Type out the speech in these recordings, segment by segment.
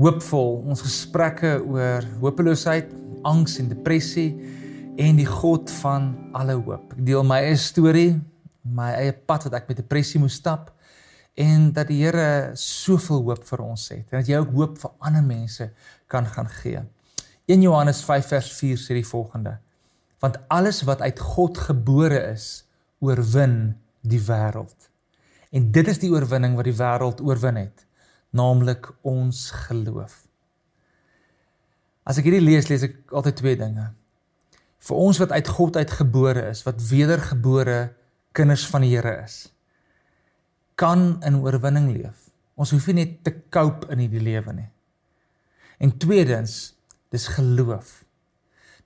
hoopvol ons gesprekke oor hopeloosheid, angs en depressie en die God van alle hoop. Ek deel my eie storie, my eie pad wat ek met depressie moes stap en dat die Here soveel hoop vir ons het en dat jy ook hoop vir ander mense kan gaan gee. 1 Johannes 5 vers 4 sê die volgende: Want alles wat uit God gebore is, oorwin die wêreld. En dit is die oorwinning wat die wêreld oorwin het, naamlik ons geloof. As ek hierdie lees, lees ek altyd twee dinge. Vir ons wat uit God uitgebore is, wat wedergebore kinders van die Here is, kan in oorwinning leef. Ons hoef nie net te cope in hierdie lewe nie. En tweedens, dis geloof.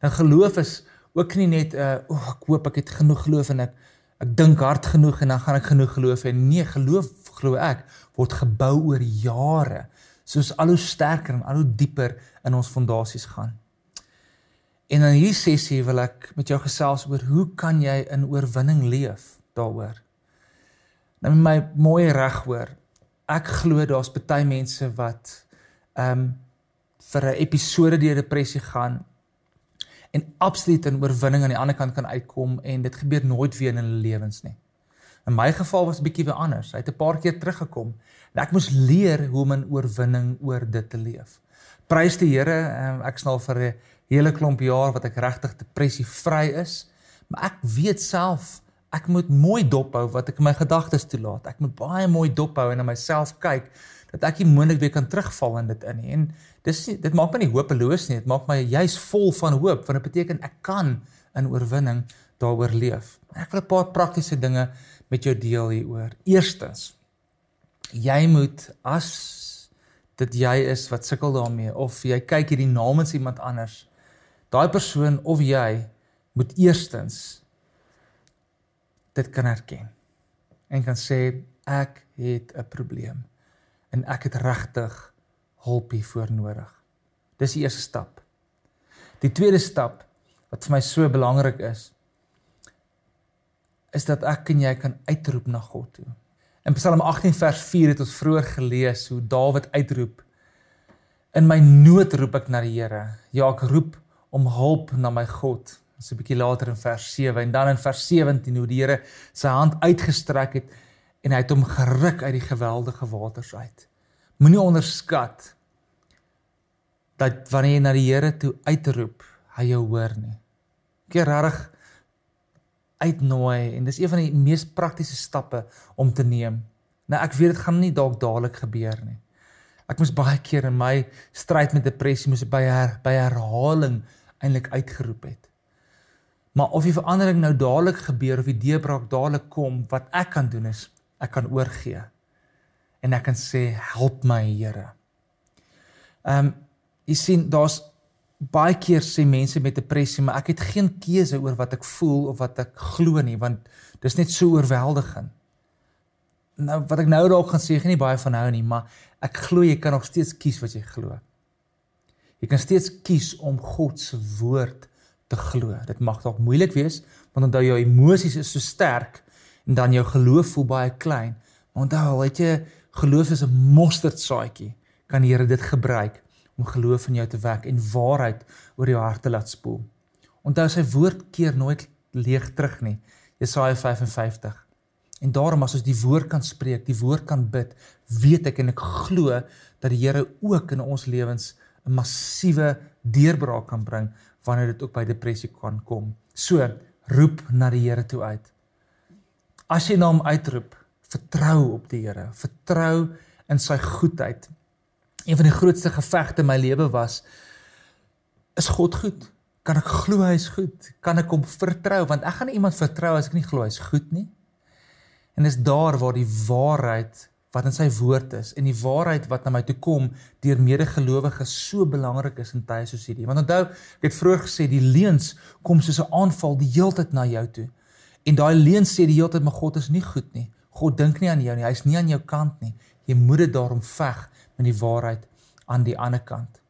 Dan geloof is ook nie net 'n uh, o, oh, ek hoop ek het genoeg geloof en ek ek dink hard genoeg en dan gaan ek genoeg geloof hê. Nee, geloof glo ek word gebou oor jare, soos al hoe sterker en al hoe dieper in ons fondasies gaan. En in hierdie sessie wil ek met jou gesels oor hoe kan jy in oorwinning leef daaroor. Nou my mooi reg hoor. Ek glo daar's baie mense wat ehm um, vir 'n episode deur depressie gaan en absoluut in oorwinning aan die ander kant kan uitkom en dit gebeur nooit weer in hulle lewens nie. In my geval was 'n bietjie weer anders. Hy het 'n paar keer teruggekom en ek moes leer hoe om in oorwinning oor dit te leef. Prys die Here, um, ek snal vir 'n hele klomp jaar wat ek regtig depressie vry is, maar ek weet self ek moet mooi dophou wat ek in my gedagtes toelaat. Ek moet baie mooi dophou en na myself kyk dat ek nie moontlik weer kan terugval in dit in nie. En dis dit maak my nie hopeloos nie. Dit maak my juis vol van hoop want dit beteken ek kan in oorwinning daaroor leef. Ek wil 'n paar praktiese dinge met jou deel hieroor. Eerstens, jy moet as dit jy is wat sukkel daarmee of jy kyk hierdie namens iemand anders, daai persoon of jy moet eerstens dit kan erken en kan sê ek het 'n probleem en ek het regtig hulp hiervoor nodig. Dis die eerste stap. Die tweede stap wat vir my so belangrik is is dat ek en jy kan uitroep na God toe. In Psalm 18 vers 4 het ons vroeër gelees hoe Dawid uitroep: In my nood roep ek na die Here. Ja, ek roep om hulp na my God Dis 'n bietjie later in vers 7 en dan in vers 17 hoe die Here sy hand uitgestrek het en hy het hom geruk uit die geweldige waters uit. Moenie onderskat dat wanneer jy na die Here toe uitroep, hy jou hoor nie. Keer regtig uitnooi en dis een van die mees praktiese stappe om te neem. Nou ek weet dit gaan nie dalk dadelik gebeur nie. Ek moes baie keer in my stryd met depressie moes by her, by herhaling eintlik uitgeroep het. Maar of die verandering nou dadelik gebeur of die deurbraak dadelik kom, wat ek kan doen is ek kan oorgee. En ek kan sê help my Here. Ehm um, jy sien daar's baie keer sê mense met depressie, maar ek het geen keuse oor wat ek voel of wat ek glo nie, want dis net so oorweldigend. Nou wat ek nou dalk gaan sê, ek nie baie van hou nie, maar ek glo jy kan nog steeds kies wat jy glo. Jy kan steeds kies om God se woord te glo. Dit mag dalk moeilik wees, want onthou jou emosies is so sterk en dan jou geloof voel baie klein. Maar onthou, weet jy, geloof is 'n mosterdsaadjie. Kan die Here dit gebruik om geloof in jou te wek en waarheid oor jou hart te laat spoel. Onthou sy woord keer nooit leeg terug nie. Jesaja 55. En daarom as ons die woord kan spreek, die woord kan bid, weet ek en ek glo dat die Here ook in ons lewens 'n massiewe deurbraak kan bring wanneer dit ook by depressie kan kom. So, roep na die Here toe uit. As jy na hom uitroep, vertrou op die Here, vertrou in sy goedheid. Een van die grootste gevegte in my lewe was is God goed? Kan ek glo hy is goed? Kan ek hom vertrou? Want ek gaan iemand vertrou as ek nie glo hy is goed nie. En dis daar waar die waarheid wat in sy woord is en die waarheid wat na my toe kom deur medegelowiges so belangrik is in tye soos hierdie. Want onthou, ek het vroeër gesê die leuns kom soos 'n aanval die heeltyd na jou toe. En daai leuns sê die heeltyd maar God is nie goed nie. God dink nie aan jou nie. Hy's nie aan jou kant nie. Jy moet dit daarom veg met die waarheid aan die ander kant.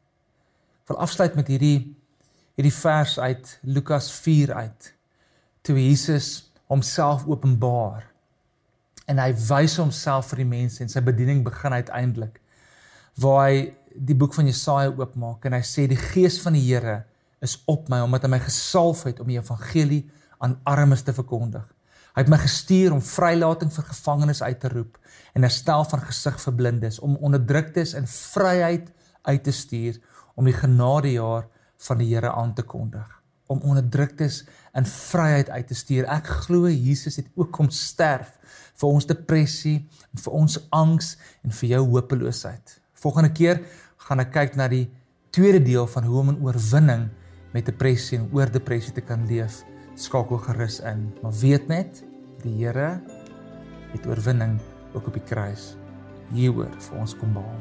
Ek wil afsluit met hierdie hierdie vers uit Lukas 4 uit. Toe Jesus homself openbaar en hy wys homself vir die mense en sy bediening begin uiteindelik waar hy die boek van Jesaja oopmaak en hy sê die gees van die Here is op my omdat hy my gesalf het om die evangelie aan armes te verkondig. Hy het my gestuur om vrylating vir gevangenes uit te roep en herstel van gesig vir blindes, om onderdruktes in vryheid uit te stuur, om die genadejaar van die Here aan te kondig, om onderdruktes in vryheid uit te stuur. Ek glo Jesus het ook kom sterf vir ons depressie vir ons angs en vir jou hopeloosheid. Volgende keer gaan ek kyk na die tweede deel van hoe om 'n oorwinning met depressie en oor depressie te kan leef. Skakel gerus in, maar weet net die Here het oorwinning ook op die kruis hieroor vir ons kom behaal.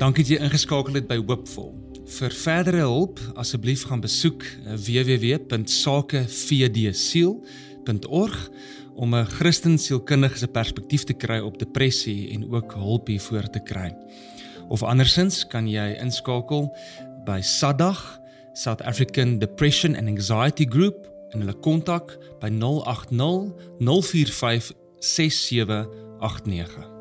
Dankie dat jy ingeskakel het by Hoopvol. Vir verdere hulp, asseblief gaan besoek eh, www.sakevdsiel.org om 'n Christen sielkundige se perspektief te kry op depressie en ook hulp hiervoor te kry. Of andersins kan jy inskakel by SADAG, South African Depression and Anxiety Group en hulle kontak by 080 045 6789.